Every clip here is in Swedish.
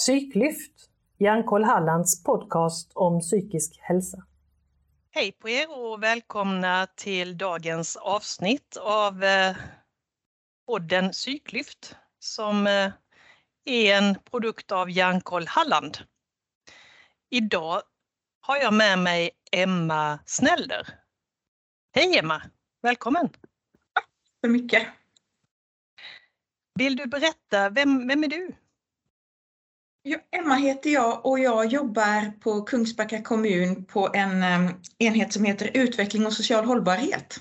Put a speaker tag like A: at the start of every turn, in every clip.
A: Psyklyft, Hjärnkoll Hallands podcast om psykisk hälsa.
B: Hej på er och välkomna till dagens avsnitt av eh, podden Psyklyft som eh, är en produkt av Hjärnkoll Halland. Idag har jag med mig Emma Snälder. Hej Emma! Välkommen!
C: Tack så mycket!
B: Vill du berätta, vem, vem är du?
C: Emma heter jag och jag jobbar på Kungsbacka kommun på en um, enhet som heter Utveckling och social hållbarhet.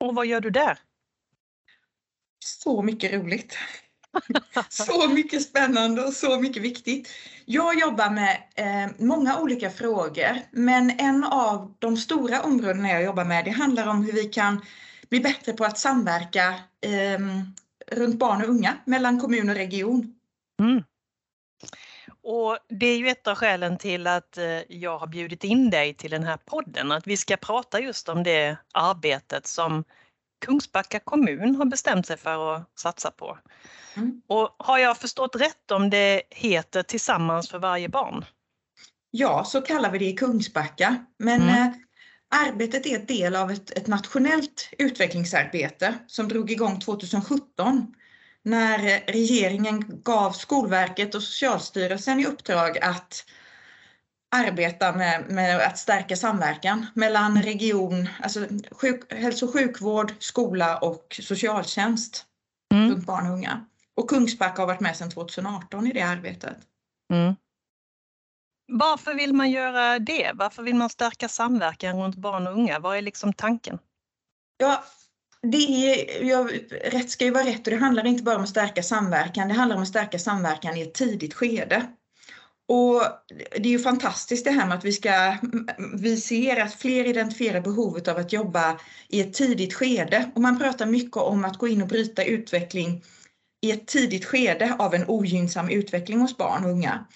B: Och vad gör du där?
C: Så mycket roligt! så mycket spännande och så mycket viktigt. Jag jobbar med eh, många olika frågor men en av de stora områdena jag jobbar med det handlar om hur vi kan bli bättre på att samverka eh, runt barn och unga mellan kommun och region. Mm.
B: Och det är ju ett av skälen till att eh, jag har bjudit in dig till den här podden, att vi ska prata just om det arbetet som Kungsbacka kommun har bestämt sig för att satsa på. Mm. Och har jag förstått rätt om det heter Tillsammans för varje barn?
C: Ja, så kallar vi det i Kungsbacka. Men mm. eh, arbetet är ett del av ett, ett nationellt utvecklingsarbete som drog igång 2017 när regeringen gav Skolverket och Socialstyrelsen i uppdrag att arbeta med, med att stärka samverkan mellan region, alltså sjuk, hälso och sjukvård, skola och socialtjänst mm. runt barn och unga. Och Kungsbacka har varit med sedan 2018 i det arbetet. Mm.
B: Varför vill man göra det? Varför vill man stärka samverkan runt barn och unga? Vad är liksom tanken?
C: Ja, det är, jag, rätt ska ju vara rätt och det handlar inte bara om att stärka samverkan, det handlar om att stärka samverkan i ett tidigt skede. Och det är ju fantastiskt det här med att vi, ska, vi ser att fler identifierar behovet av att jobba i ett tidigt skede. Och man pratar mycket om att gå in och bryta utveckling i ett tidigt skede av en ogynnsam utveckling hos barn och unga.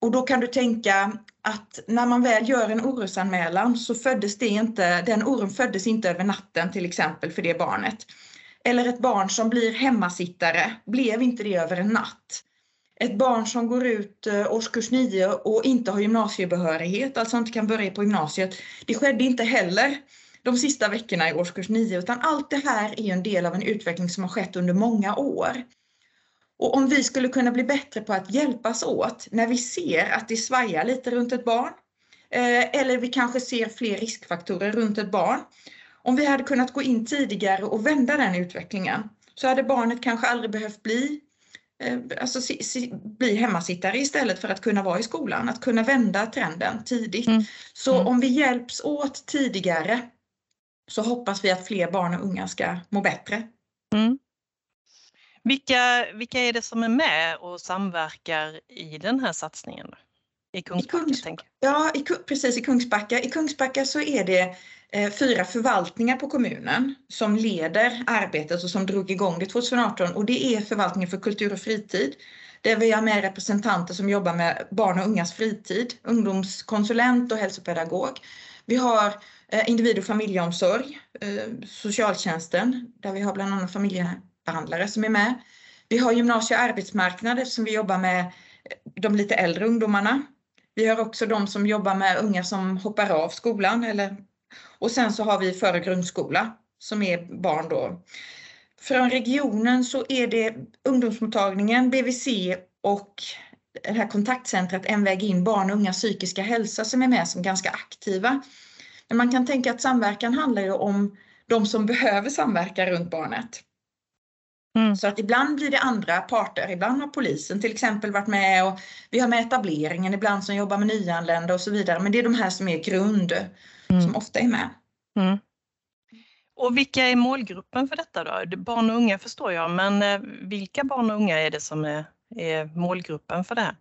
C: Och då kan du tänka att när man väl gör en orosanmälan så föddes det inte, den oron föddes inte över natten till exempel för det barnet. Eller ett barn som blir hemmasittare blev inte det över en natt. Ett barn som går ut eh, årskurs 9 och inte har gymnasiebehörighet, alltså inte kan börja på gymnasiet. Det skedde inte heller de sista veckorna i årskurs 9 utan allt det här är en del av en utveckling som har skett under många år. Och om vi skulle kunna bli bättre på att hjälpas åt när vi ser att det svajar lite runt ett barn eh, eller vi kanske ser fler riskfaktorer runt ett barn. Om vi hade kunnat gå in tidigare och vända den utvecklingen så hade barnet kanske aldrig behövt bli eh, alltså, bli hemmasittare istället för att kunna vara i skolan, att kunna vända trenden tidigt. Mm. Så mm. om vi hjälps åt tidigare så hoppas vi att fler barn och unga ska må bättre. Mm.
B: Vilka, vilka är det som är med och samverkar i den här satsningen? I Kungsbacka? I Kungs,
C: ja, i, precis i Kungsbacka. I Kungsbacka så är det eh, fyra förvaltningar på kommunen som leder arbetet och som drog igång det 2018 och det är förvaltningen för kultur och fritid där vi har med representanter som jobbar med barn och ungas fritid, ungdomskonsulent och hälsopedagog. Vi har eh, individ och familjeomsorg, eh, socialtjänsten där vi har bland annat familje behandlare som är med. Vi har gymnasie och arbetsmarknad som vi jobbar med de lite äldre ungdomarna. Vi har också de som jobbar med unga som hoppar av skolan eller, och sen så har vi före grundskola som är barn då. Från regionen så är det ungdomsmottagningen, BVC och det här kontaktcentret En väg in barn och unga psykiska hälsa som är med som ganska aktiva. Men man kan tänka att samverkan handlar ju om de som behöver samverka runt barnet. Mm. Så att ibland blir det andra parter, ibland har polisen till exempel varit med och vi har med etableringen ibland som jobbar med nyanlända och så vidare. Men det är de här som är grund, mm. som ofta är med. Mm.
B: Och vilka är målgruppen för detta då? Barn och unga förstår jag, men eh, vilka barn och unga är det som är, är målgruppen för det här?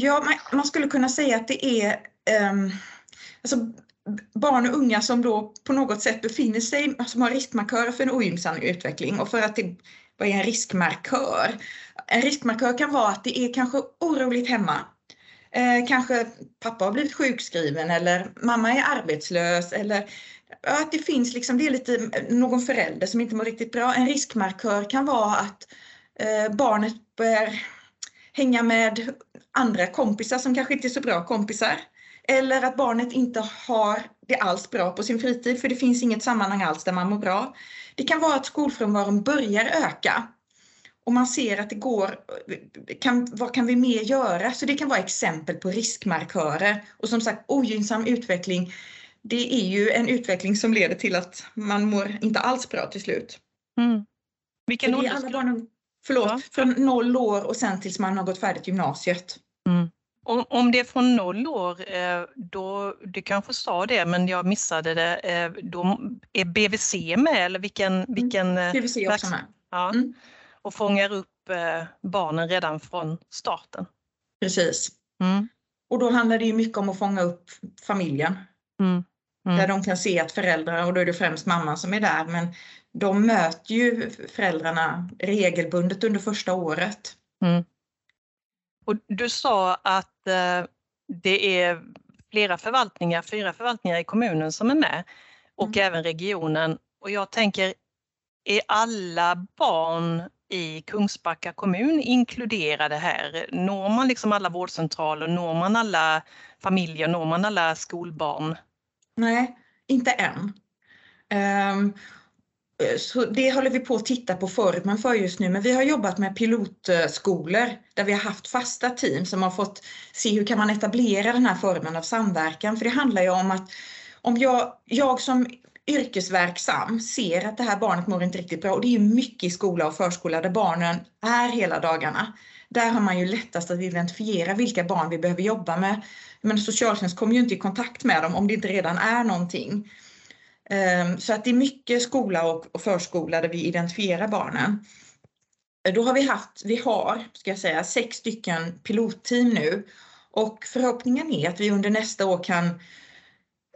C: Ja, man, man, skulle kunna säga att det är um, alltså, barn och unga som då på något sätt befinner sig, som har riskmarkörer för en ogynnsam utveckling och för att det vad är en riskmarkör? En riskmarkör kan vara att det är kanske oroligt hemma. Eh, kanske pappa har blivit sjukskriven eller mamma är arbetslös eller att det finns liksom, det är lite någon förälder som inte mår riktigt bra. En riskmarkör kan vara att eh, barnet börjar hänga med andra kompisar som kanske inte är så bra kompisar. Eller att barnet inte har det alls bra på sin fritid för det finns inget sammanhang alls där man mår bra. Det kan vara att skolfrånvaron börjar öka och man ser att det går, kan, vad kan vi mer göra? Så det kan vara exempel på riskmarkörer. Och som sagt ogynnsam utveckling, det är ju en utveckling som leder till att man mår inte alls bra till slut. Mm. Vilken ålder? Alla barn, förlåt, ja. från noll år och sen tills man har gått färdigt gymnasiet. Mm.
B: Om, om det är från noll år, eh, då, du kanske sa det men jag missade det, eh, då är BVC med eller vilken? Mm. vilken
C: BVC är också med.
B: Ja. Mm och fångar upp eh, barnen redan från starten.
C: Precis. Mm. Och då handlar det ju mycket om att fånga upp familjen. Mm. Mm. Där de kan se att föräldrar, och då är det främst mamman som är där, men de möter ju föräldrarna regelbundet under första året. Mm.
B: Och du sa att eh, det är flera förvaltningar, fyra förvaltningar i kommunen som är med och mm. även regionen. Och jag tänker, är alla barn i Kungsbacka kommun inkluderade här? Når man liksom alla vårdcentraler, når man alla familjer, når man alla skolbarn?
C: Nej, inte än. Um, så det håller vi på att titta på formen för just nu, men vi har jobbat med pilotskolor där vi har haft fasta team som har fått se hur kan man etablera den här formen av samverkan. För det handlar ju om att om jag, jag som yrkesverksam ser att det här barnet mår inte riktigt bra och det är mycket i skola och förskola där barnen är hela dagarna. Där har man ju lättast att identifiera vilka barn vi behöver jobba med. Men socialtjänst kommer ju inte i kontakt med dem om det inte redan är någonting. Ehm, så att det är mycket skola och förskola där vi identifierar barnen. Då har vi haft, vi har, ska jag säga, sex stycken pilotteam nu och förhoppningen är att vi under nästa år kan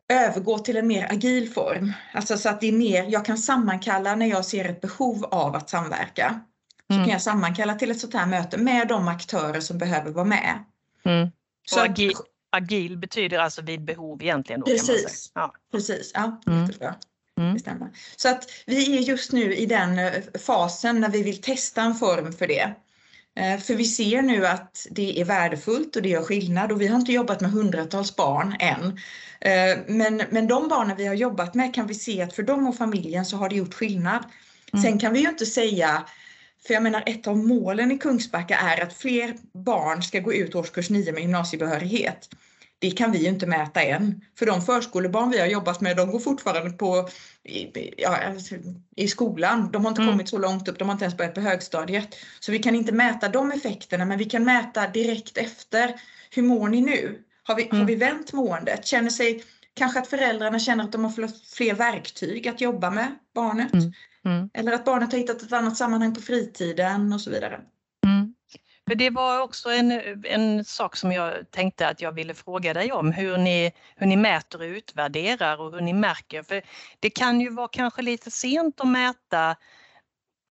C: övergå till en mer agil form. Alltså så att det är mer, jag kan sammankalla när jag ser ett behov av att samverka. Så mm. kan jag sammankalla till ett sånt här möte med de aktörer som behöver vara med.
B: Mm. Så agil, agil, betyder alltså vid behov egentligen? Då,
C: precis, ja. precis. Ja, mm. Mm. Så att vi är just nu i den eh, fasen när vi vill testa en form för det. Eh, för vi ser nu att det är värdefullt och det gör skillnad och vi har inte jobbat med hundratals barn än. Eh, men, men de barnen vi har jobbat med kan vi se att för dem och familjen så har det gjort skillnad. Mm. Sen kan vi ju inte säga, för jag menar ett av målen i Kungsbacka är att fler barn ska gå ut årskurs 9 med gymnasiebehörighet. Det kan vi ju inte mäta än. För de förskolebarn vi har jobbat med, de går fortfarande på, i, ja, i skolan. De har inte mm. kommit så långt upp, de har inte ens börjat på högstadiet. Så vi kan inte mäta de effekterna, men vi kan mäta direkt efter. Hur mår ni nu? Har vi, mm. har vi vänt måendet? Känner sig, kanske att föräldrarna känner att de har fler verktyg att jobba med barnet. Mm. Mm. Eller att barnet har hittat ett annat sammanhang på fritiden och så vidare.
B: Mm. För det var också en, en sak som jag tänkte att jag ville fråga dig om, hur ni, hur ni mäter och utvärderar och hur ni märker. För det kan ju vara kanske lite sent att mäta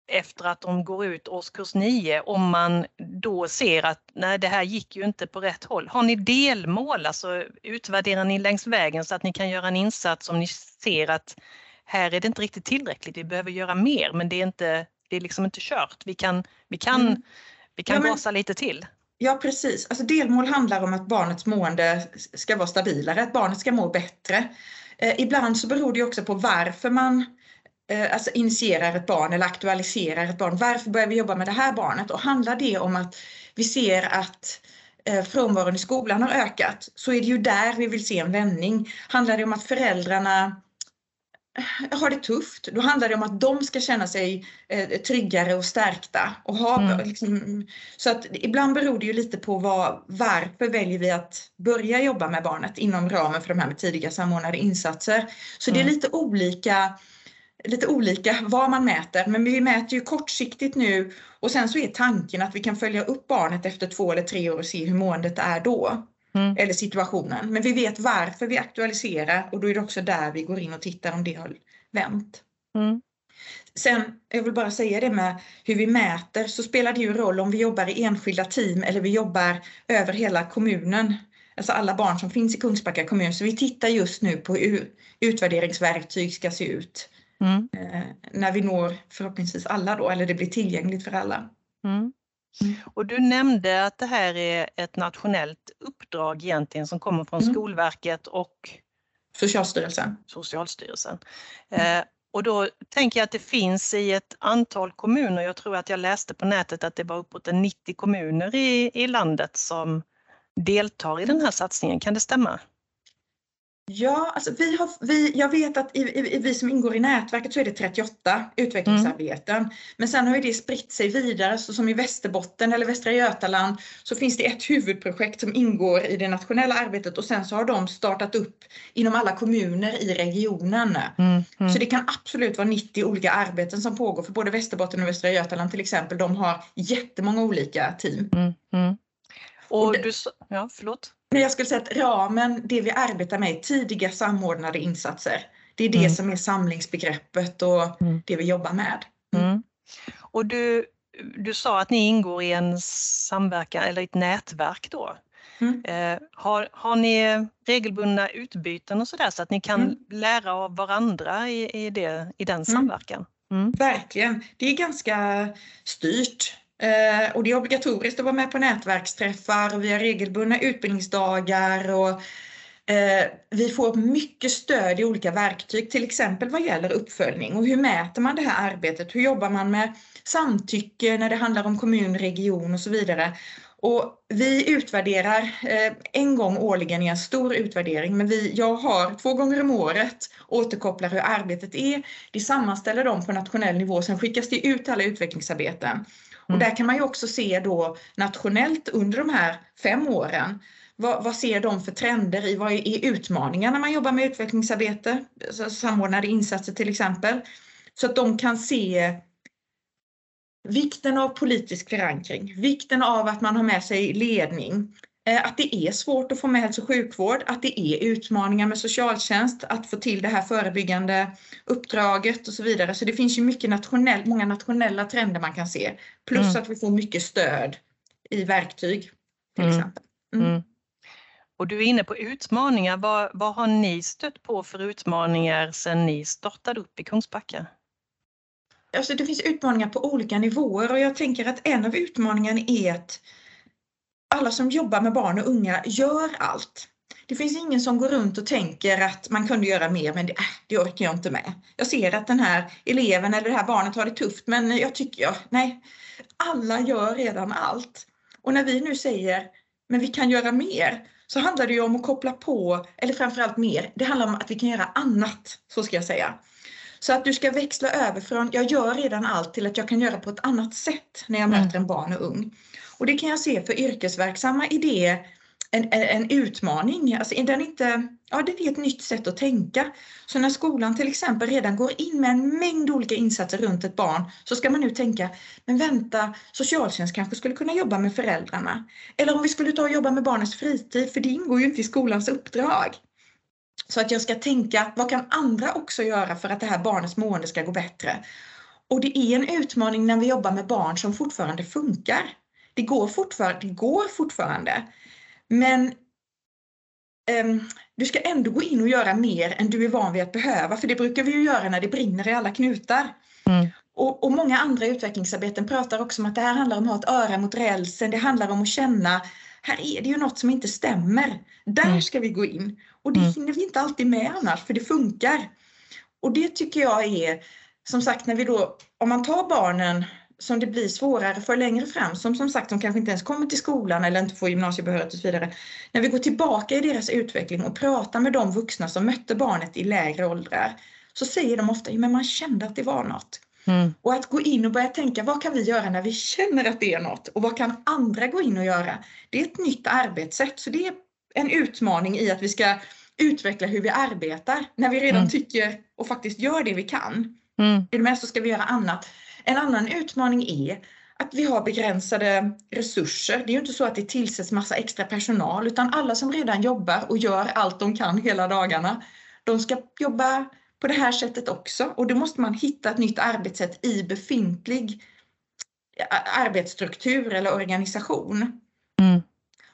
B: efter att de går ut årskurs 9 om man då ser att nej det här gick ju inte på rätt håll. Har ni delmål, alltså utvärderar ni längs vägen så att ni kan göra en insats om ni ser att här är det inte riktigt tillräckligt, vi behöver göra mer men det är, inte, det är liksom inte kört. Vi kan, vi kan, mm. vi kan ja, men, gasa lite till.
C: Ja precis, alltså delmål handlar om att barnets mående ska vara stabilare, att barnet ska må bättre. Eh, ibland så beror det också på varför man Eh, alltså initierar ett barn eller aktualiserar ett barn. Varför börjar vi jobba med det här barnet? Och handlar det om att vi ser att eh, frånvaron i skolan har ökat så är det ju där vi vill se en vändning. Handlar det om att föräldrarna har det tufft, då handlar det om att de ska känna sig tryggare och stärkta. Och ha, mm. liksom, så att ibland beror det ju lite på vad, varför väljer vi att börja jobba med barnet inom ramen för de här med tidiga samordnade insatser. Så mm. det är mm. lite olika lite olika vad man mäter, men vi mäter ju kortsiktigt nu och sen så är tanken att vi kan följa upp barnet efter två eller tre år och se hur måendet är då. Mm. Eller situationen. Men vi vet varför vi aktualiserar och då är det också där vi går in och tittar om det har vänt. Mm. Sen, jag vill bara säga det med hur vi mäter, så spelar det ju roll om vi jobbar i enskilda team eller vi jobbar över hela kommunen. Alltså alla barn som finns i Kungsbacka kommun. Så vi tittar just nu på hur utvärderingsverktyg ska se ut. Mm. Eh, när vi når förhoppningsvis alla då, eller det blir tillgängligt för alla. Mm.
B: Mm. Och du nämnde att det här är ett nationellt uppdrag egentligen som kommer från mm. Skolverket och
C: Socialstyrelsen.
B: Socialstyrelsen. Eh, och då tänker jag att det finns i ett antal kommuner, jag tror att jag läste på nätet att det var uppåt 90 kommuner i, i landet som deltar i den här satsningen. Kan det stämma?
C: Ja, alltså vi har, vi, jag vet att i, i, vi som ingår i nätverket så är det 38 utvecklingsarbeten. Mm. Men sen har ju det spritt sig vidare, så som i Västerbotten eller Västra Götaland så finns det ett huvudprojekt som ingår i det nationella arbetet och sen så har de startat upp inom alla kommuner i regionen. Mm. Mm. Så det kan absolut vara 90 olika arbeten som pågår för både Västerbotten och Västra Götaland till exempel. De har jättemånga olika team.
B: Mm. mm. Och, och det, du, ja, förlåt?
C: Men jag skulle säga att ramen, det vi arbetar med, är tidiga samordnade insatser. Det är det mm. som är samlingsbegreppet och mm. det vi jobbar med.
B: Mm. mm. Och du, du sa att ni ingår i en samverkan eller ett nätverk då. Mm. Eh, har, har ni regelbundna utbyten och sådär så att ni kan mm. lära av varandra i, i, det, i den samverkan?
C: Verkligen. Det är ganska styrt. Eh, och det är obligatoriskt att vara med på nätverksträffar, vi har regelbundna utbildningsdagar och eh, vi får mycket stöd i olika verktyg, till exempel vad gäller uppföljning och hur mäter man det här arbetet? Hur jobbar man med samtycke när det handlar om kommun, region och så vidare? Och vi utvärderar eh, en gång årligen i en stor utvärdering, men vi, jag har två gånger om året återkopplar hur arbetet är. Vi sammanställer dem på nationell nivå, sen skickas det ut alla utvecklingsarbeten. Och mm. där kan man ju också se då nationellt under de här fem åren vad, vad, ser de för trender i vad är utmaningar när man jobbar med utvecklingsarbete, alltså samordnade insatser till exempel. Så att de kan se vikten av politisk förankring, vikten av att man har med sig ledning, att det är svårt att få med hälso och sjukvård, att det är utmaningar med socialtjänst, att få till det här förebyggande uppdraget och så vidare. Så det finns ju mycket nationell, många nationella trender man kan se. Plus mm. att vi får mycket stöd i verktyg till mm. exempel. Mm. mm.
B: Och du är inne på utmaningar. Vad, vad har ni stött på för utmaningar sedan ni startade upp i Kungsbacka?
C: Alltså det finns utmaningar på olika nivåer och jag tänker att en av utmaningarna är att alla som jobbar med barn och unga gör allt. Det finns ingen som går runt och tänker att man kunde göra mer men det, äh, det orkar jag inte med. Jag ser att den här eleven eller det här barnet har det tufft men jag tycker, jag. nej. Alla gör redan allt. Och när vi nu säger men vi kan göra mer så handlar det ju om att koppla på, eller framförallt mer, det handlar om att vi kan göra annat, så ska jag säga. Så att du ska växla över från jag gör redan allt till att jag kan göra på ett annat sätt när jag möter en barn och ung. Och det kan jag se för yrkesverksamma i det en, en utmaning. Alltså den inte, ja, det är ett nytt sätt att tänka. Så när skolan till exempel redan går in med en mängd olika insatser runt ett barn så ska man nu tänka, men vänta, socialtjänst kanske skulle kunna jobba med föräldrarna. Eller om vi skulle ta och jobba med barnens fritid, för det ingår ju inte i skolans uppdrag. Så att jag ska tänka, vad kan andra också göra för att det här barnets mående ska gå bättre? Och det är en utmaning när vi jobbar med barn som fortfarande funkar. Det går fortfarande, det går fortfarande. Men um, du ska ändå gå in och göra mer än du är van vid att behöva, för det brukar vi ju göra när det brinner i alla knutar. Mm. Och, och, många andra utvecklingsarbeten pratar också om att det här handlar om att ha ett öra mot rälsen, det handlar om att känna här är det ju något som inte stämmer. Där mm. ska vi gå in. Och det mm. hinner vi inte alltid med annars, för det funkar. Och det tycker jag är, som sagt, när vi då, om man tar barnen som det blir svårare för längre fram, som som sagt de kanske inte ens kommer till skolan eller inte får gymnasiebehörighet och så vidare. När vi går tillbaka i deras utveckling och pratar med de vuxna som mötte barnet i lägre åldrar, så säger de ofta, men man kände att det var något. Mm. Och att gå in och börja tänka, vad kan vi göra när vi känner att det är något? Och vad kan andra gå in och göra? Det är ett nytt arbetssätt, så det är en utmaning i att vi ska utveckla hur vi arbetar när vi redan mm. tycker och faktiskt gör det vi kan. Mm. I det mesta ska vi göra annat. En annan utmaning är att vi har begränsade resurser. Det är ju inte så att det tillsätts massa extra personal utan alla som redan jobbar och gör allt de kan hela dagarna, de ska jobba på det här sättet också och då måste man hitta ett nytt arbetssätt i befintlig arbetsstruktur eller organisation. Mm.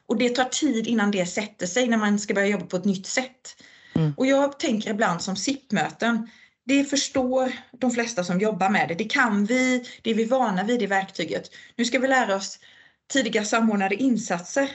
C: Och det tar tid innan det sätter sig när man ska börja jobba på ett nytt sätt. Mm. Och jag tänker ibland som SIP-möten, det förstår de flesta som jobbar med det. Det kan vi, det är vi vana vid i verktyget. Nu ska vi lära oss tidiga samordnade insatser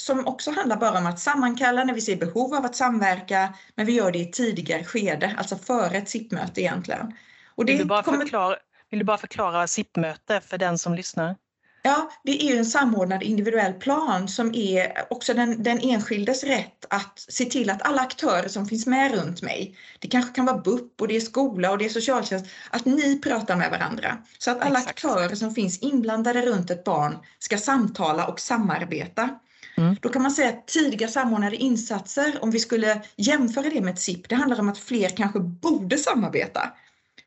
C: som också handlar bara om att sammankalla när vi ser behov av att samverka, men vi gör det i tidigare skede, alltså före ett SIP-möte egentligen.
B: Och det vill, du bara kommer... förklara, vill du bara förklara SIP-möte för den som lyssnar?
C: Ja, det är ju en samordnad individuell plan som är också den, den enskildes rätt att se till att alla aktörer som finns med runt mig, det kanske kan vara BUP och det är skola och det är socialtjänst, att ni pratar med varandra. Så att alla Exakt. aktörer som finns inblandade runt ett barn ska samtala och samarbeta. Mm. Då kan man säga att tidiga samordnade insatser, om vi skulle jämföra det med ett SIP, det handlar om att fler kanske borde samarbeta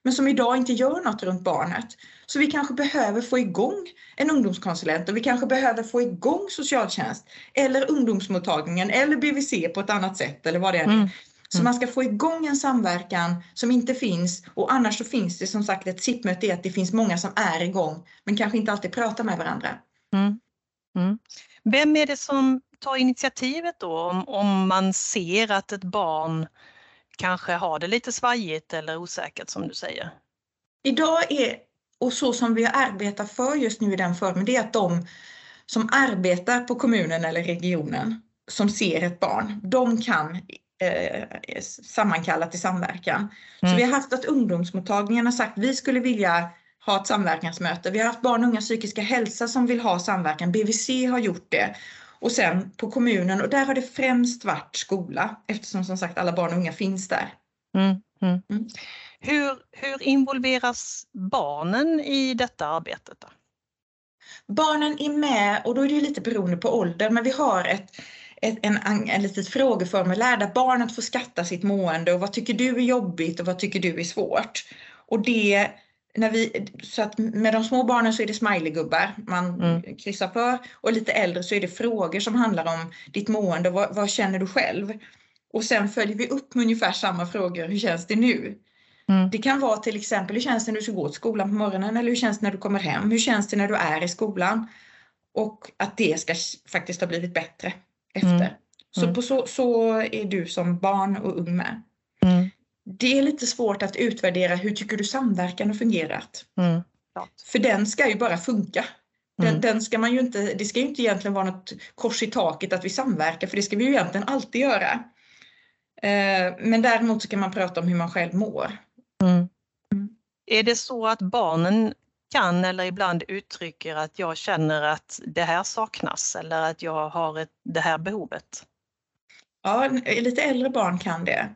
C: men som idag inte gör något runt barnet. Så vi kanske behöver få igång en ungdomskonsulent och vi kanske behöver få igång socialtjänst eller ungdomsmottagningen eller BVC på ett annat sätt eller vad det är. Mm. Så mm. man ska få igång en samverkan som inte finns och annars så finns det som sagt ett SIP-möte att det finns många som är igång men kanske inte alltid pratar med varandra. Mm.
B: Mm. Vem är det som tar initiativet då om, om man ser att ett barn kanske har det lite svajigt eller osäkert som du säger?
C: Idag är, och så som vi arbetar för just nu i den formen, det är att de som arbetar på kommunen eller regionen som ser ett barn, de kan eh, sammankalla till samverkan. Mm. Så vi har haft att ungdomsmottagningen har sagt vi skulle vilja ha ett samverkansmöte. Vi har haft barn och unga psykiska hälsa som vill ha samverkan. BVC har gjort det och sen på kommunen och där har det främst varit skola eftersom som sagt alla barn och unga finns där. Mm,
B: mm. Mm. Hur, hur involveras barnen i detta arbetet? Då?
C: Barnen är med och då är det lite beroende på ålder men vi har ett, ett, en, en, en litet frågeformulär där barnet får skatta sitt mående och vad tycker du är jobbigt och vad tycker du är svårt. Och det när vi, så att med de små barnen så är det smileygubbar man mm. kryssar för och lite äldre så är det frågor som handlar om ditt mående, vad, vad, känner du själv? Och sen följer vi upp med ungefär samma frågor, hur känns det nu? Mm. Det kan vara till exempel, hur känns det när du ska gå till skolan på morgonen eller hur känns det när du kommer hem? Hur känns det när du är i skolan? Och att det ska faktiskt ha blivit bättre efter. Mm. Så på så, så är du som barn och ung med. Det är lite svårt att utvärdera hur tycker du samverkan har fungerat? Mm. För den ska ju bara funka. Den, mm. den, ska man ju inte, det ska ju inte egentligen vara något kors i taket att vi samverkar för det ska vi ju egentligen alltid göra. Eh, men däremot så kan man prata om hur man själv mår. Mm.
B: mm. Är det så att barnen kan eller ibland uttrycker att jag känner att det här saknas eller att jag har ett, det här behovet?
C: Ja, lite äldre barn kan det.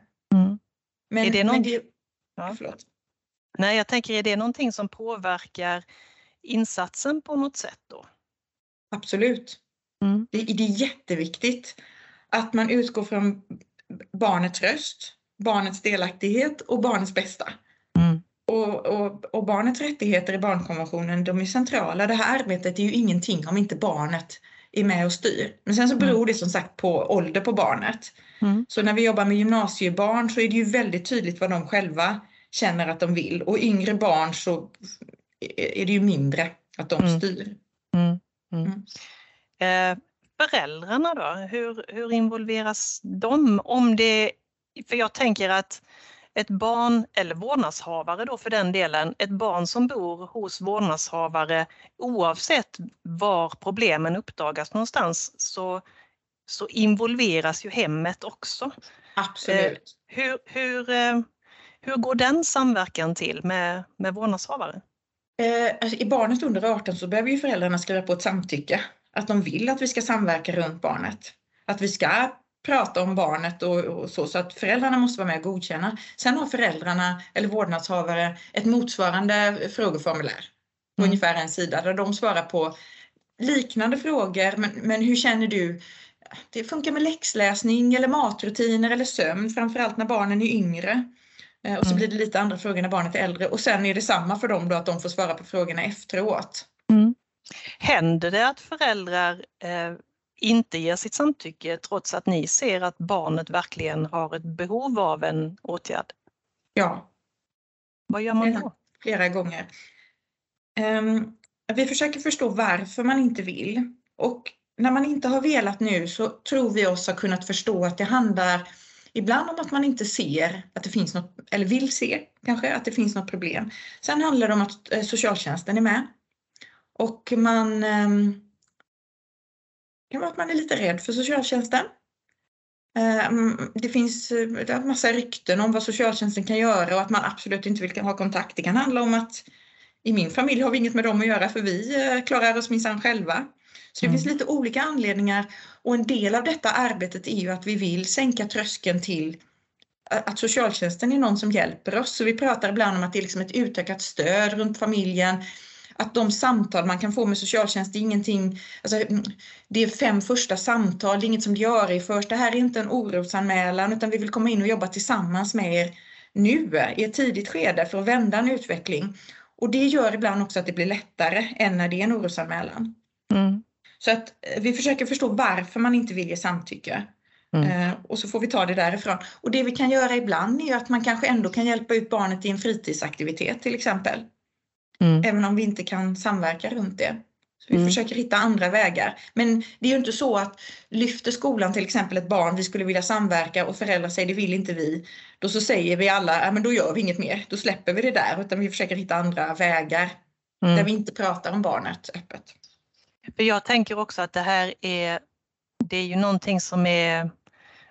B: Men, är det någon... det... Ja. Nej, jag tänker, är det någonting som påverkar insatsen på något sätt då?
C: Absolut. Mm. Det, det är jätteviktigt att man utgår från barnets röst, barnets delaktighet och barnets bästa. Mm. Och, och, och, barnets rättigheter i barnkonventionen, de är centrala. Det här arbetet är ju ingenting om inte barnet är med och styr. Men sen så mm. beror det som sagt på ålder på barnet. Mm. Så när vi jobbar med gymnasiebarn så är det ju väldigt tydligt vad de själva känner att de vill och yngre barn så är det ju mindre att de mm. styr. Mm.
B: Mm. Eh, föräldrarna då, hur, hur involveras de? Om det, för jag tänker att ett barn, eller vårdnadshavare då för den delen, ett barn som bor hos vårdnadshavare oavsett var problemen uppdagas någonstans så, så involveras ju hemmet också.
C: Absolut. Eh,
B: hur, hur, eh, hur går den samverkan till med, med vårdnadshavare?
C: Eh, alltså, I barnet under 18 så behöver ju föräldrarna skriva på ett samtycke. Att de vill att vi ska samverka runt barnet. Att vi ska prata om barnet och, och, så, så att föräldrarna måste vara med och godkänna. Sen har föräldrarna eller vårdnadshavare ett motsvarande frågeformulär på mm. ungefär en sida där de svarar på liknande frågor. Men, men hur känner du? Det funkar med läxläsning eller matrutiner eller sömn, framförallt när barnen är yngre. Eh, och så mm. blir det lite andra frågor när barnet är äldre och sen är det samma för dem då att de får svara på frågorna efteråt. Mm.
B: Händer det att föräldrar eh, inte ger sitt samtycke trots att ni ser att barnet verkligen har ett behov av en åtgärd?
C: Ja.
B: Vad gör man då?
C: Flera gånger. Um, vi försöker förstå varför man inte vill och när man inte har velat nu så tror vi oss ha kunnat förstå att det handlar ibland om att man inte ser att det finns något, eller vill se kanske, att det finns något problem. Sen handlar det om att eh, socialtjänsten är med. Och man ehm, kan vara att man är lite rädd för socialtjänsten. Ehm, det finns en massa rykten om vad socialtjänsten kan göra och att man absolut inte vill ha kontakt. Det kan handla om att i min familj har vi inget med dem att göra för vi eh, klarar oss minsann själva. Så det mm. finns lite olika anledningar och en del av detta arbetet är ju att vi vill sänka tröskeln till att socialtjänsten är någon som hjälper oss. Så vi pratar ibland om att det är liksom ett utökat stöd runt familjen. Att de samtal man kan få med socialtjänst, det är ingenting, alltså, det är fem första samtal, det är inget som diarieförs. först. Det här är inte en orosanmälan utan vi vill komma in och jobba tillsammans med er nu i ett tidigt skede för att vända en utveckling. Och det gör ibland också att det blir lättare än när det är en orosanmälan. Mm. Så att eh, vi försöker förstå varför man inte vill ge samtycke. Mm. Eh, och så får vi ta det därifrån. Och det vi kan göra ibland är att man kanske ändå kan hjälpa ut barnet i en fritidsaktivitet till exempel. Mm. Även om vi inte kan samverka runt det. Så vi mm. försöker hitta andra vägar. Men det är ju inte så att lyfter skolan till exempel ett barn, vi skulle vilja samverka och föräldrar säger det vill inte vi. Då så säger vi alla, ja men då gör vi inget mer, då släpper vi det där. Utan vi försöker hitta andra vägar mm. där vi inte pratar om barnet öppet.
B: För jag tänker också att det här är, det är ju någonting som är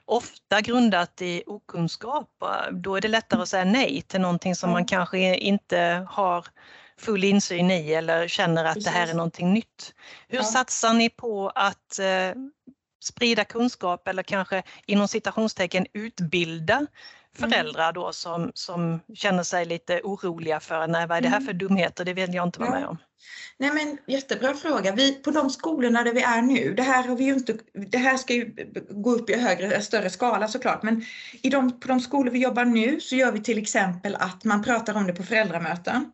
B: ofta grundat i okunskap. Då är det lättare att säga nej till någonting som man kanske inte har full insyn i eller känner att Precis. det här är någonting nytt. Hur ja. satsar ni på att eh, sprida kunskap eller kanske inom citationstecken utbilda föräldrar då som, som känner sig lite oroliga för, nej vad är det här mm. för dumheter, det vill jag inte vara med om.
C: Nej men jättebra fråga. Vi, på de skolorna där vi är nu, det här, har vi inte, det här ska ju gå upp i högre, större skala såklart, men i de, på de skolor vi jobbar nu så gör vi till exempel att man pratar om det på föräldramöten.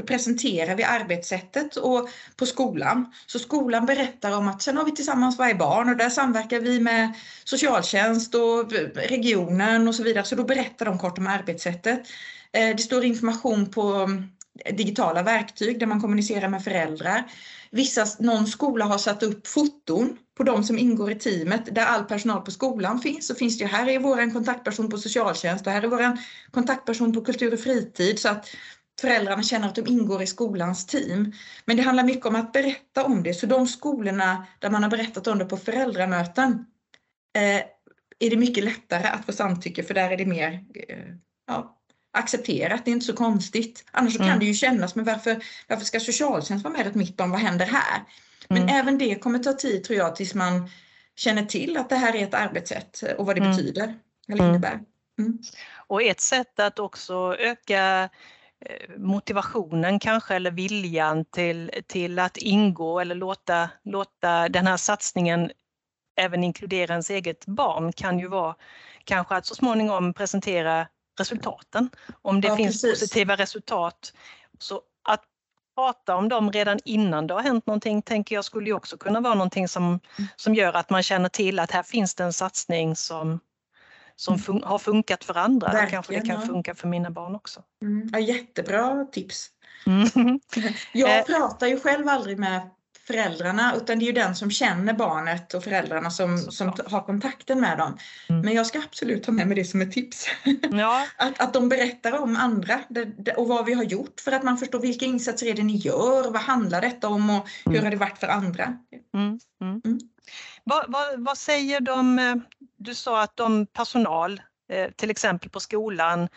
C: Då presenterar vi arbetssättet och på skolan. Så skolan berättar om att sen har vi tillsammans varje barn och där samverkar vi med socialtjänst och regionen och så vidare. Så då berättar de kort om arbetssättet. Eh, det står information på mm, digitala verktyg där man kommunicerar med föräldrar. Vissa, någon skola har satt upp foton på de som ingår i teamet där all personal på skolan finns. Så finns det ju, här är vår kontaktperson på socialtjänst och här är vår kontaktperson på kultur och fritid. Så att föräldrarna känner att de ingår i skolans team. Men det handlar mycket om att berätta om det. Så de skolorna där man har berättat om det på föräldramöten eh, är det mycket lättare att få samtycke för där är det mer eh, ja, accepterat, det är inte så konstigt. Annars mm. kan det ju kännas, men varför, varför ska socialtjänst vara med ett mitt barn, vad händer här? Men mm. även det kommer ta tid tror jag tills man känner till att det här är ett arbetssätt och vad det mm. betyder eller mm. innebär. Mm.
B: Och ett sätt att också öka Eh, motivationen kanske eller viljan till, till att ingå eller låta, låta den här satsningen även inkludera ens eget barn kan ju vara kanske att så småningom presentera resultaten. Om det ja, finns precis. positiva resultat. Så att prata om dem redan innan det har hänt någonting tänker jag skulle också kunna vara någonting som, mm. som gör att man känner till att här finns det en satsning som, som mm. fun har funkat för andra. Verkligen, Då kanske det kan ja. funka för mina barn också.
C: Mm. Ja, jättebra tips. Mm. Jag eh. pratar ju själv aldrig med föräldrarna utan det är ju den som känner barnet och föräldrarna som, som har kontakten med dem. Mm. Men jag ska absolut ta med mig det som ett tips. Ja. att, att de berättar om andra och vad vi har gjort för att man förstår vilka insatser är det ni gör, vad handlar detta om och hur mm. har det varit för andra. Mm.
B: Mm. Vad, vad, vad, säger de, eh, du sa att de personal, eh, till exempel på skolan,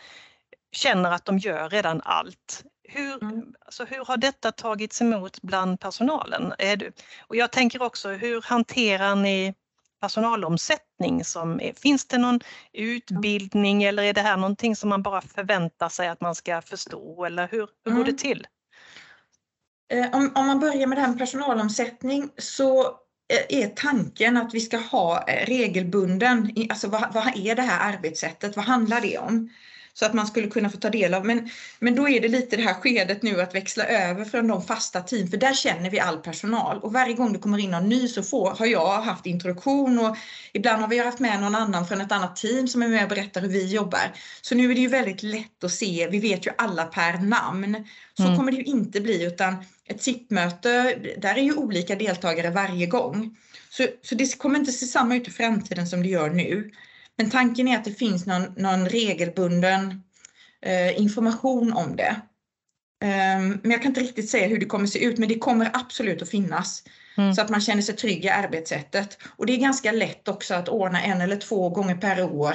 B: känner att de gör redan allt. Hur, mm. alltså, hur har detta tagits emot bland personalen? Är du, och jag tänker också, hur hanterar ni personalomsättning? Som är, finns det någon utbildning eller är det här någonting som man bara förväntar sig att man ska förstå eller hur, hur går det mm. till?
C: Eh, om, om man börjar med det här med personalomsättning så är tanken att vi ska ha eh, regelbunden, alltså vad, vad, är det här arbetssättet, vad handlar det om? Så att man skulle kunna få ta del av. Men, men då är det lite det här skedet nu att växla över från de fasta team, för där känner vi all personal. Och varje gång det kommer in någon ny så får, har jag haft introduktion och ibland har vi haft med någon annan från ett annat team som är med och berättar hur vi jobbar. Så nu är det ju väldigt lätt att se, vi vet ju alla per namn. Så mm. kommer det ju inte bli utan ett sittmöte, där är ju olika deltagare varje gång. Så, så det kommer inte se samma ut i framtiden som det gör nu. Men tanken är att det finns någon, någon regelbunden eh, information om det. Um, men jag kan inte riktigt säga hur det kommer se ut, men det kommer absolut att finnas. Mm. Så att man känner sig trygg i arbetssättet. Och det är ganska lätt också att ordna en eller två gånger per år.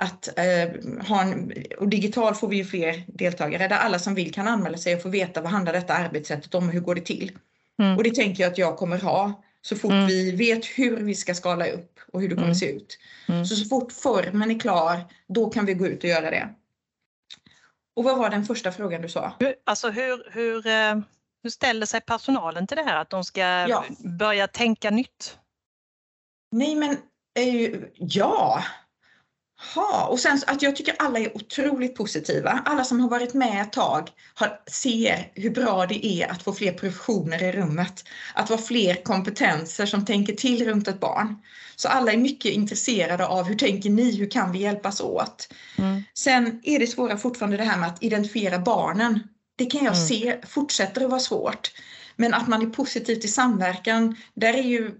C: Att eh, ha en, och digital får vi ju fler deltagare där alla som vill kan anmäla sig och få veta vad handlar detta arbetssättet om och hur går det till. Mm. Och det tänker jag att jag kommer ha så fort mm. vi vet hur vi ska skala upp och hur det kommer mm. se ut. Mm. Så så fort formen är klar, då kan vi gå ut och göra det. Och vad var den första frågan du sa?
B: Alltså hur, hur, eh, hur ställer sig personalen till det här att de ska ja. börja tänka nytt?
C: Nej men eh, ja, Ha, och sen att jag tycker alla är otroligt positiva. Alla som har varit med ett tag har, ser hur bra det är att få fler professioner i rummet. Att vara fler kompetenser som tänker till runt ett barn. Så alla är mycket intresserade av hur tänker ni, hur kan vi hjälpas åt? Mm. Sen är det svåra fortfarande det här med att identifiera barnen. Det kan jag mm. se fortsätter att vara svårt. Men att man är positiv till samverkan, där är ju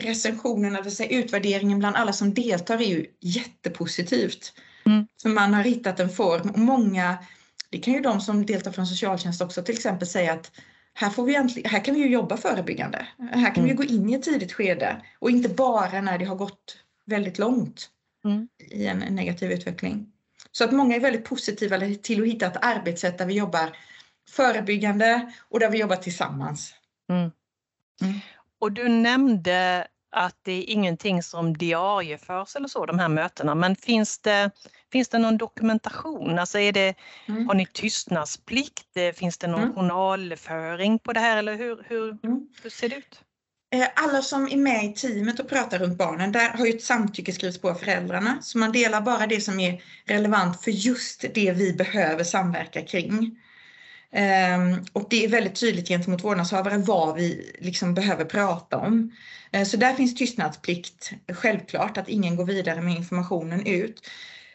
C: recensionerna, det säga utvärderingen bland alla som deltar är ju jättepositivt. Mm. För man har hittat en form och många, det kan ju de som deltar från socialtjänst också till exempel säga att här, får vi äntligen, här kan vi ju jobba förebyggande. Här kan mm. vi gå in i ett tidigt skede och inte bara när det har gått väldigt långt mm. i en negativ utveckling. Så att många är väldigt positiva till att hitta ett arbetssätt där vi jobbar förebyggande och där vi jobbar tillsammans. Mm.
B: Mm. Och du nämnde att det är ingenting som diarieförs eller så, de här mötena, men finns det, finns det någon dokumentation? Alltså är det, mm. Har ni tystnadsplikt? Finns det någon mm. journalföring på det här eller hur, hur, mm. hur ser det ut?
C: Eh, alla som är med i teamet och pratar runt barnen, där har ju ett samtycke skrivits på av föräldrarna. Så man delar bara det som är relevant för just det vi behöver samverka kring. Ehm, och det är väldigt tydligt gentemot vårdnadshavare vad vi liksom behöver prata om. Ehm, så där finns tystnadsplikt, självklart, att ingen går vidare med informationen ut.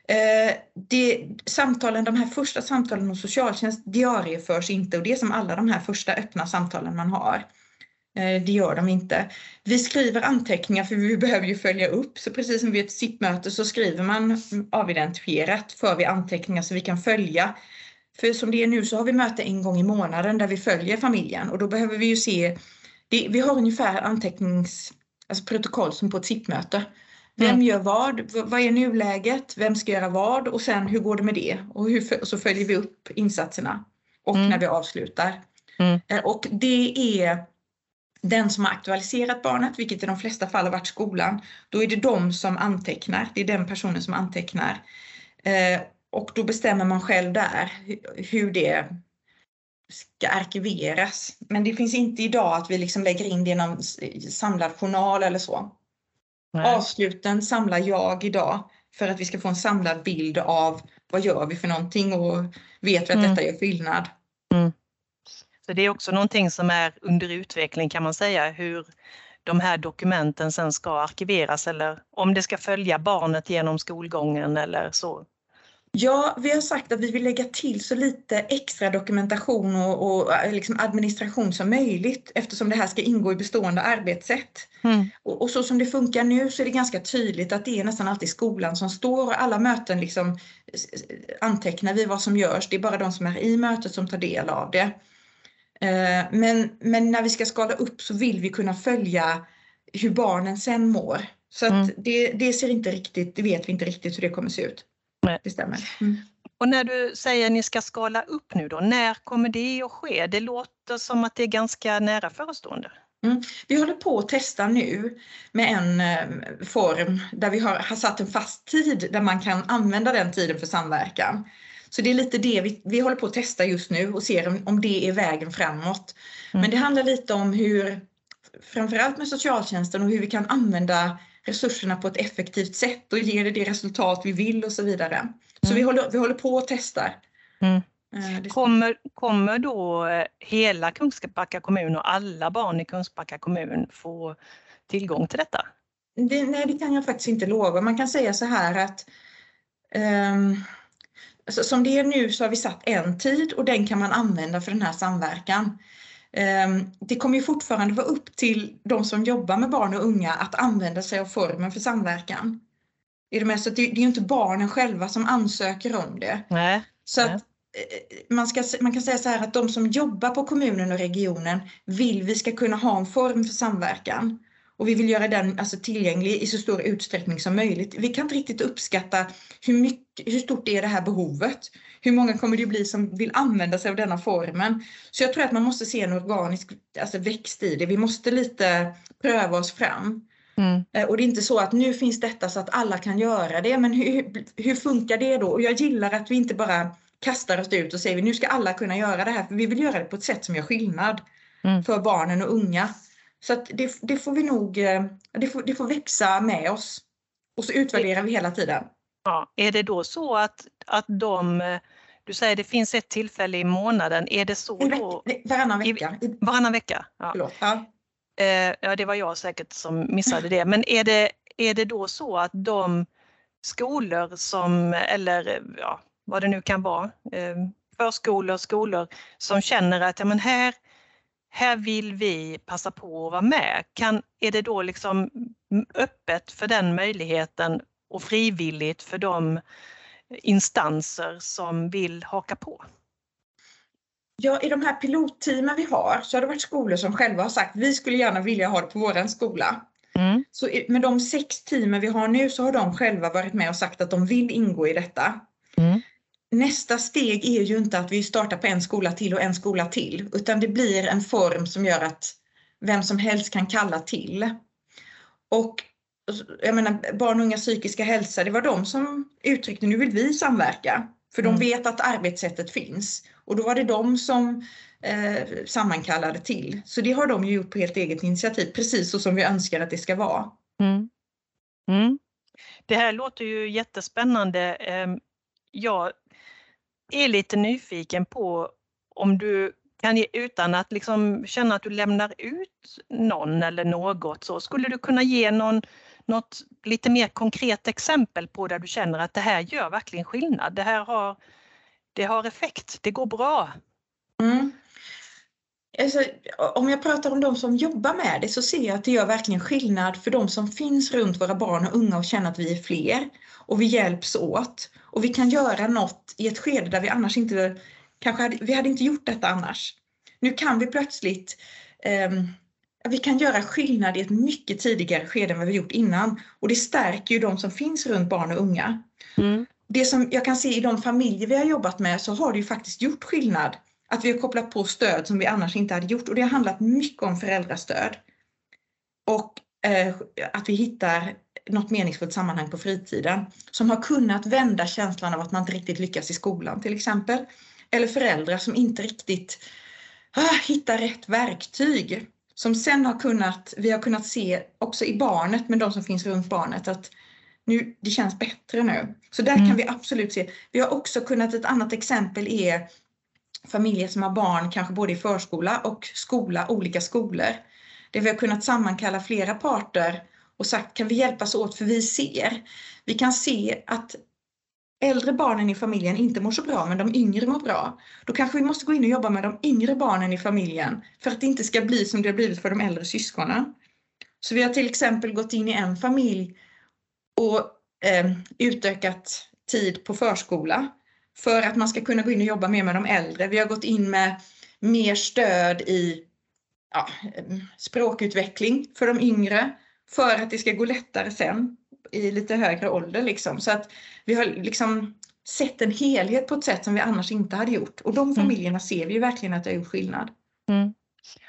C: Ehm, det, samtalen, de här första samtalen hos socialtjänst diarieförs inte och det är som alla de här första öppna samtalen man har. Det gör de inte. Vi skriver anteckningar för vi behöver ju följa upp. Så precis som vid ett SIP-möte så skriver man avidentifierat för vi anteckningar så vi kan följa för som det är nu så har vi möte en gång i månaden där vi följer familjen och då behöver vi ju se, det, vi har ungefär antecknings, alltså protokoll som på ett SIP-möte. Vem mm. gör vad? Vad är nuläget? Vem ska göra vad? Och sen hur går det med det? Och, hur, och så följer vi upp insatserna och mm. när vi avslutar. Mm. Eh, och det är den som har aktualiserat barnet, vilket i de flesta fall har varit skolan, då är det de som antecknar. Det är den personen som antecknar. Eh, och då bestämmer man själv där hur det ska arkiveras. Men det finns inte idag att vi liksom lägger in det i någon samlad journal eller så. Nej. Avsluten samlar jag idag för att vi ska få en samlad bild av vad gör vi för någonting och vet vi att mm. detta gör skillnad. Mm.
B: Så det är också någonting som är under utveckling kan man säga, hur de här dokumenten sen ska arkiveras eller om det ska följa barnet genom skolgången eller så.
C: Ja, vi har sagt att vi vill lägga till så lite extra dokumentation och, och eh, liksom administration som möjligt eftersom det här ska ingå i bestående arbetssätt. Mm. Och, och, så som det funkar nu så är det ganska tydligt att det är nästan alltid skolan som står och alla möten liksom antecknar vi vad som görs. Det är bara de som är i mötet som tar del av det. Eh, men, men när vi ska skala upp så vill vi kunna följa hur barnen sen mår. Så mm. det, det ser inte riktigt, det vet vi inte riktigt hur det kommer se ut. Det stämmer. Mm.
B: Och när du säger att ni ska skala upp nu då, när kommer det att ske? Det låter som att det är ganska nära förestående.
C: Mm. Vi håller på att testa nu med en eh, form där vi har, har satt en fast tid där man kan använda den tiden för samverkan. Så det är lite det vi, vi håller på att testa just nu och ser om, om det är vägen framåt. Mm. Men det handlar lite om hur, framförallt med socialtjänsten och hur vi kan använda resurserna på ett effektivt sätt och ger det det resultat vi vill och så vidare. Så mm. vi, håller, vi håller på och testar.
B: Mm. Eh, kommer, kommer då eh, hela Kungsbacka kommun och alla barn i Kungsbacka kommun få tillgång till detta?
C: Det, nej, det kan jag faktiskt inte lova. Man kan säga så här att um, alltså, som det är nu så har vi satt en tid och den kan man använda för den här samverkan. Ehm, det kommer ju fortfarande vara upp till de som jobbar med barn och unga att använda sig av formen för samverkan. Är du med? Så det, det är ju inte barnen själva som ansöker om det.
B: Nej.
C: Så att eh, man, ska, man kan säga så här att de som jobbar på kommunen och regionen vill vi ska kunna ha en form för samverkan. Och vi vill göra den alltså, tillgänglig i så stor utsträckning som möjligt. Vi kan inte riktigt uppskatta hur, mycket, hur stort är det här behovet. Hur många kommer det bli som vill använda sig av denna formen? Så jag tror att man måste se en organisk alltså, växt i det. Vi måste lite pröva oss fram.
B: Mm.
C: Eh, Och det är inte så att nu finns detta så att alla kan göra det, men hur, hur funkar det då? Och jag gillar att vi inte bara kastar oss ut och säger nu ska alla kunna göra det här, för vi vill göra det på ett sätt som gör skillnad
B: Mm.
C: för barnen och unga. Så att det, det får vi nog, eh, det får, det får växa med oss. Och så utvärderar vi hela tiden.
B: Ja. Är det då så att, att de, du säger det finns ett tillfälle i månaden, är det så då?
C: varannan vecka. I,
B: Varannan vecka? Ja.
C: förlåt. Ja.
B: Eh, ja, det var jag säkert som missade det. Men är det, är det då så att de skolor som, eller ja, vad det nu kan vara, eh, förskolor, skolor som känner att ja, men här, här vill vi passa på att vara med. Kan, är det då liksom öppet för den möjligheten och frivilligt för de instanser som vill haka på?
C: Ja, i de här pilotteamen vi har så har det varit skolor som själva har sagt vi skulle gärna vilja ha det på våran skola.
B: Mm.
C: Så med de sex teamen vi har nu så har de själva varit med och sagt att de vill ingå i detta.
B: Mm.
C: Nästa steg är ju inte att vi startar på en skola till och en skola till, utan det blir en form som gör att vem som helst kan kalla till. Och jag menar, barn och unga psykiska hälsa, det var de som uttryckte nu vill vi samverka. För de
B: Mm.
C: vet att arbetssättet finns. Och då var det de som eh, sammankallade till. Så det har de ju gjort på helt eget initiativ, precis så som vi önskar att det ska vara.
B: Mm. Mm. Det här låter ju jättespännande. Ehm, Jag är lite nyfiken på om du kan ge, utan att liksom känna att du lämnar ut någon eller något, så skulle du kunna ge någon, något lite mer konkret exempel på där du känner att det här gör verkligen skillnad. Det här har, det har effekt, det går bra.
C: Mm. Alltså, om jag pratar om de som jobbar med det så ser jag att det gör verkligen skillnad för de som finns runt våra barn och unga och känner att vi är fler och vi hjälps åt och vi kan göra något i ett skede där vi annars inte kanske hade, vi hade inte gjort detta annars. Nu kan vi plötsligt ehm, vi kan göra skillnad i ett mycket tidigare skede än vad vi gjort innan och det stärker ju de som finns runt barn och unga
B: Mm.
C: det som jag kan se i de familjer vi har jobbat med så har det ju faktiskt gjort skillnad. Att vi har kopplat på stöd som vi annars inte hade gjort och det har handlat mycket om föräldrastöd. Och eh, att vi hittar något meningsfullt sammanhang på fritiden som har kunnat vända känslan av att man inte riktigt lyckas i skolan till exempel. Eller föräldrar som inte riktigt ah, hittar rätt verktyg. Som sen har kunnat, vi har kunnat se också i barnet, men de som finns runt barnet, att nu, det känns bättre nu. Så där
B: Mm.
C: kan vi absolut se. Vi har också kunnat, ett annat exempel är familjer som har barn kanske både i förskola och skola, olika skolor. Där vi har kunnat sammankalla flera parter och sagt kan vi hjälpas åt för vi ser. Vi kan se att äldre barnen i familjen inte mår så bra men de yngre mår bra. Då kanske vi måste gå in och jobba med de yngre barnen i familjen för att det inte ska bli som det har blivit för de äldre syskonen. Så vi har till exempel gått in i en familj och eh, utökat tid på förskola för att man ska kunna gå in och jobba mer med de äldre. Vi har gått in med mer stöd i ja, eh, språkutveckling för de yngre för att det ska gå lättare sen i lite högre ålder. Liksom. Så att vi har liksom sett en helhet på ett sätt som vi annars inte hade gjort. Och de familjerna ser vi ju verkligen att det har gjort skillnad.
B: Mm.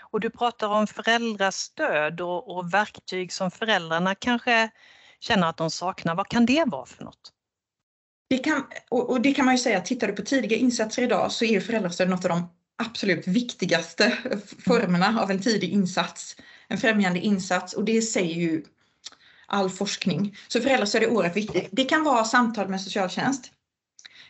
B: Och du pratar om föräldrastöd och, och verktyg som föräldrarna kanske känner att de saknar. Vad kan det vara för något?
C: Det kan, och, och det kan man ju säga, tittar du på tidiga insatser idag så är ju föräldrastöd något av de absolut viktigaste formerna av en tidig insats. En främjande insats och det säger ju all forskning. Så föräldrastöd är oerhört viktigt. Det kan vara samtal med socialtjänst.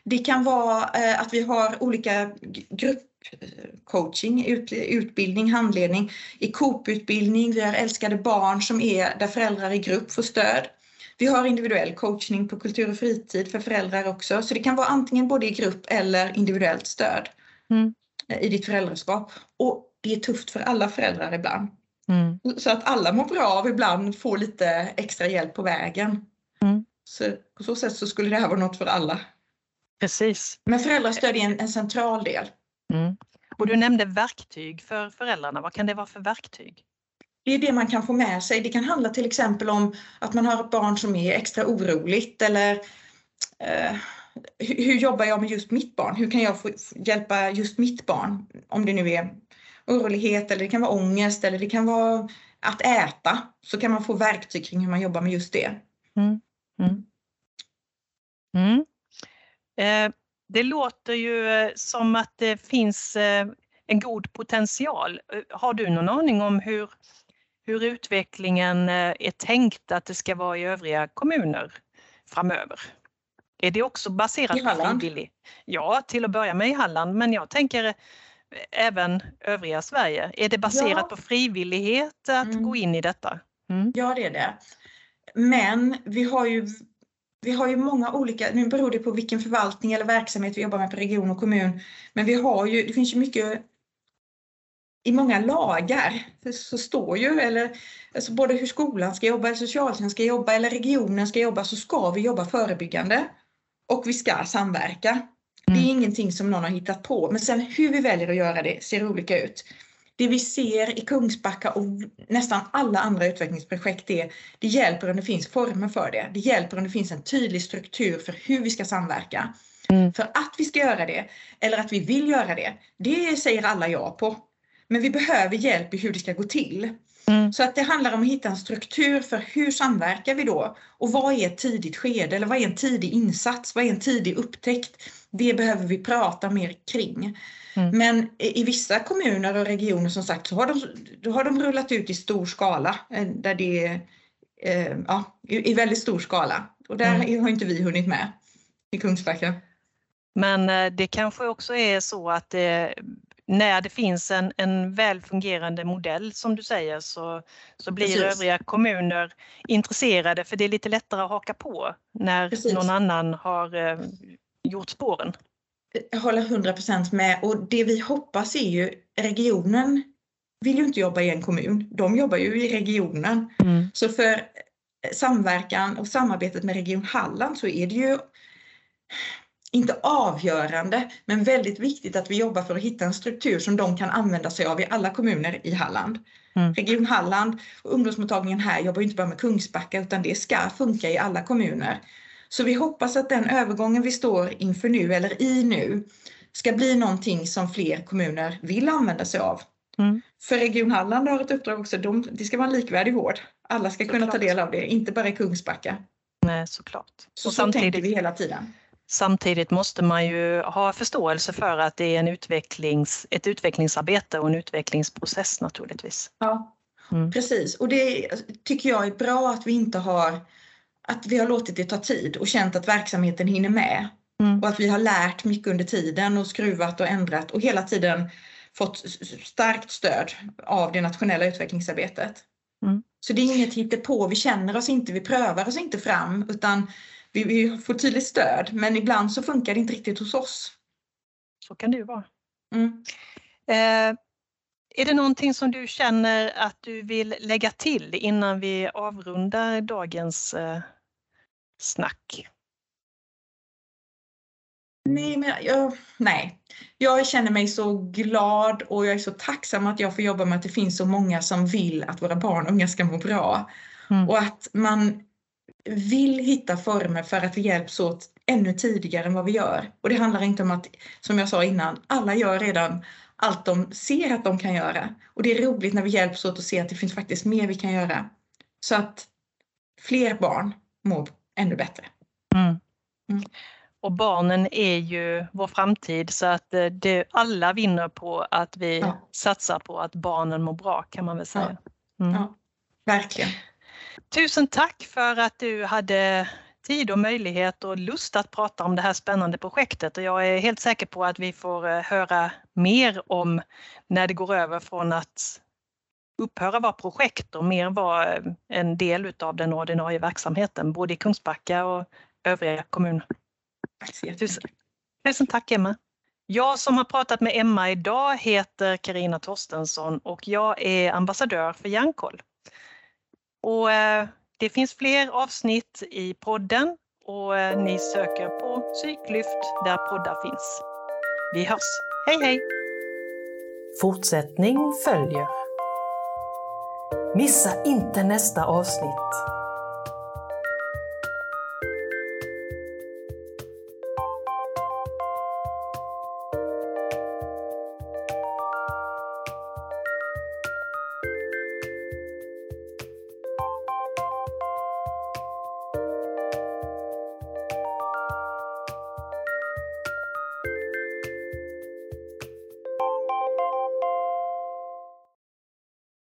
C: Det kan vara eh, att vi har olika gruppcoaching, ut, utbildning, handledning. I Coop-utbildning, vi har älskade barn som är där föräldrar i grupp får stöd. Vi har individuell coachning på kultur och fritid för föräldrar också. Så det kan vara antingen både i grupp eller individuellt stöd
B: Mm.
C: i ditt föräldraskap. Och det är tufft för alla föräldrar ibland.
B: Mm.
C: Så att alla mår bra av ibland få lite extra hjälp på vägen.
B: Mm.
C: Så på så sätt så skulle det här vara något för alla.
B: Precis.
C: Men föräldrastöd är en, en central del.
B: Mm. Och du nämnde verktyg för föräldrarna. Vad kan det vara för verktyg?
C: Det är det man kan få med sig. Det kan handla till exempel om att man har ett barn som är extra oroligt eller eh, hur, jobbar jag med just mitt barn? Hur kan jag få hjälpa just mitt barn? Om det nu är orolighet eller det kan vara ångest eller det kan vara att äta. Så kan man få verktyg kring hur man jobbar med just det.
B: Mm. Mm. Mm. Eh, det låter ju eh, som att det finns eh, en god potential. Eh, har du någon aning om hur, hur utvecklingen är tänkt att det ska vara i övriga kommuner framöver? Är det också baserat på frivillig? Ja, till att börja med i Halland, men jag tänker även övriga Sverige. Är det baserat ja. på frivillighet att mm. gå in i detta?
C: Mm. Ja, det är det. Men vi har ju vi har ju många olika, nu beror det på vilken förvaltning eller verksamhet vi jobbar med på region och kommun, men vi har ju, det finns ju mycket i många lagar så står ju, eller alltså både hur skolan ska jobba, eller socialtjänsten ska jobba, eller regionen ska jobba, så ska vi jobba förebyggande. Och vi ska samverka. Mm. Det är mm. ingenting som någon har hittat på, men sen hur vi väljer att göra det ser olika ut. Det vi ser i Kungsbacka och nästan alla andra utvecklingsprojekt är, det hjälper om det finns former för det. Det hjälper om det finns en tydlig struktur för hur vi ska samverka. Mm. För att vi ska göra det, eller att vi vill göra det, det säger alla ja på. Men vi behöver hjälp i hur det ska gå till. Mm. Så att det handlar om att hitta en struktur för hur samverkar vi då? Och vad är ett tidigt skede eller vad är en tidig insats? Vad är en tidig upptäckt? Det behöver vi prata mer kring. Mm. Men i vissa kommuner och regioner som sagt så har de, då har de rullat ut i stor skala. Eh, där det eh, ja, i väldigt stor skala. Och där mm. har inte vi hunnit med i Kungsbacka.
B: Men eh, det kanske också är så att det, när det finns en, en väl fungerande modell som du säger så, så blir Precis. övriga kommuner intresserade för det är lite lättare att haka på när Precis. någon annan har eh, gjort spåren.
C: Jag håller 100% med och det vi hoppas är ju regionen vill ju inte jobba i en kommun, de jobbar ju i regionen. Mm. Så för samverkan och samarbetet med Region Halland så är det ju inte avgörande, men väldigt viktigt att vi jobbar för att hitta en struktur som de kan använda sig av i alla kommuner i Halland. Mm. Region Halland och ungdomsmottagningen här jobbar inte bara med Kungsbacka utan det ska funka i alla kommuner. Så vi hoppas att den övergången vi står inför nu eller i nu ska bli någonting som fler kommuner vill använda sig av. Mm. För Region Halland har ett uppdrag också, de, det ska vara en likvärdig vård. Alla ska kunna ta del av det, inte bara i Kungsbacka.
B: Nej, såklart.
C: Så, och så samtidigt, tänker vi hela tiden.
B: Samtidigt måste man ju ha förståelse för att det är en utvecklings, ett utvecklingsarbete och en utvecklingsprocess naturligtvis.
C: Ja, mm. precis. Och det tycker jag är bra att vi inte har att vi har låtit det ta tid och känt att verksamheten hinner med. Mm. Och att vi har lärt mycket under tiden och skruvat och ändrat och hela tiden fått starkt stöd av det nationella utvecklingsarbetet. Mm. Så det är inget hittepå, vi känner oss inte, vi prövar oss inte fram utan vi, vi får tydligt stöd men ibland så funkar det inte riktigt hos oss.
B: Så kan det ju vara. Mm. Eh, är det någonting som du känner att du vill lägga till innan vi avrundar dagens eh, snack?
C: Nej, men jag, nej. Jag känner mig så glad och jag är så tacksam att jag får jobba med att det finns så många som vill att våra barn och unga ska må bra. Mm. Och att man vill hitta former för att vi hjälps åt ännu tidigare än vad vi gör. Och det handlar inte om att, som jag sa innan, alla gör redan allt de ser att de kan göra. Och det är roligt när vi hjälps åt att se att det finns faktiskt mer vi kan göra. Så att fler barn mår ännu bättre. Mm.
B: Mm. Och barnen är ju vår framtid så att eh, det, alla vinner på att vi ja. satsar på att barnen mår bra kan man väl säga.
C: Mm. Ja, verkligen.
B: Tusen tack för att du hade tid och möjlighet och lust att prata om det här spännande projektet och jag är helt säker på att vi får eh, höra mer om när det går över från att upphöra vara projekt och mer vara eh, en del utav den ordinarie verksamheten, både i Kungsbacka och övriga kommuner. Tusen, tusen tack Emma! Jag som har pratat med Emma idag heter Karina Torstensson och jag är ambassadör för Hjärnkoll. Och eh, Det finns fler avsnitt i podden och eh, ni söker på Psyklyft där poddar finns. Vi hörs. Hej hej!
A: Fortsättning följer. Missa inte nästa avsnitt.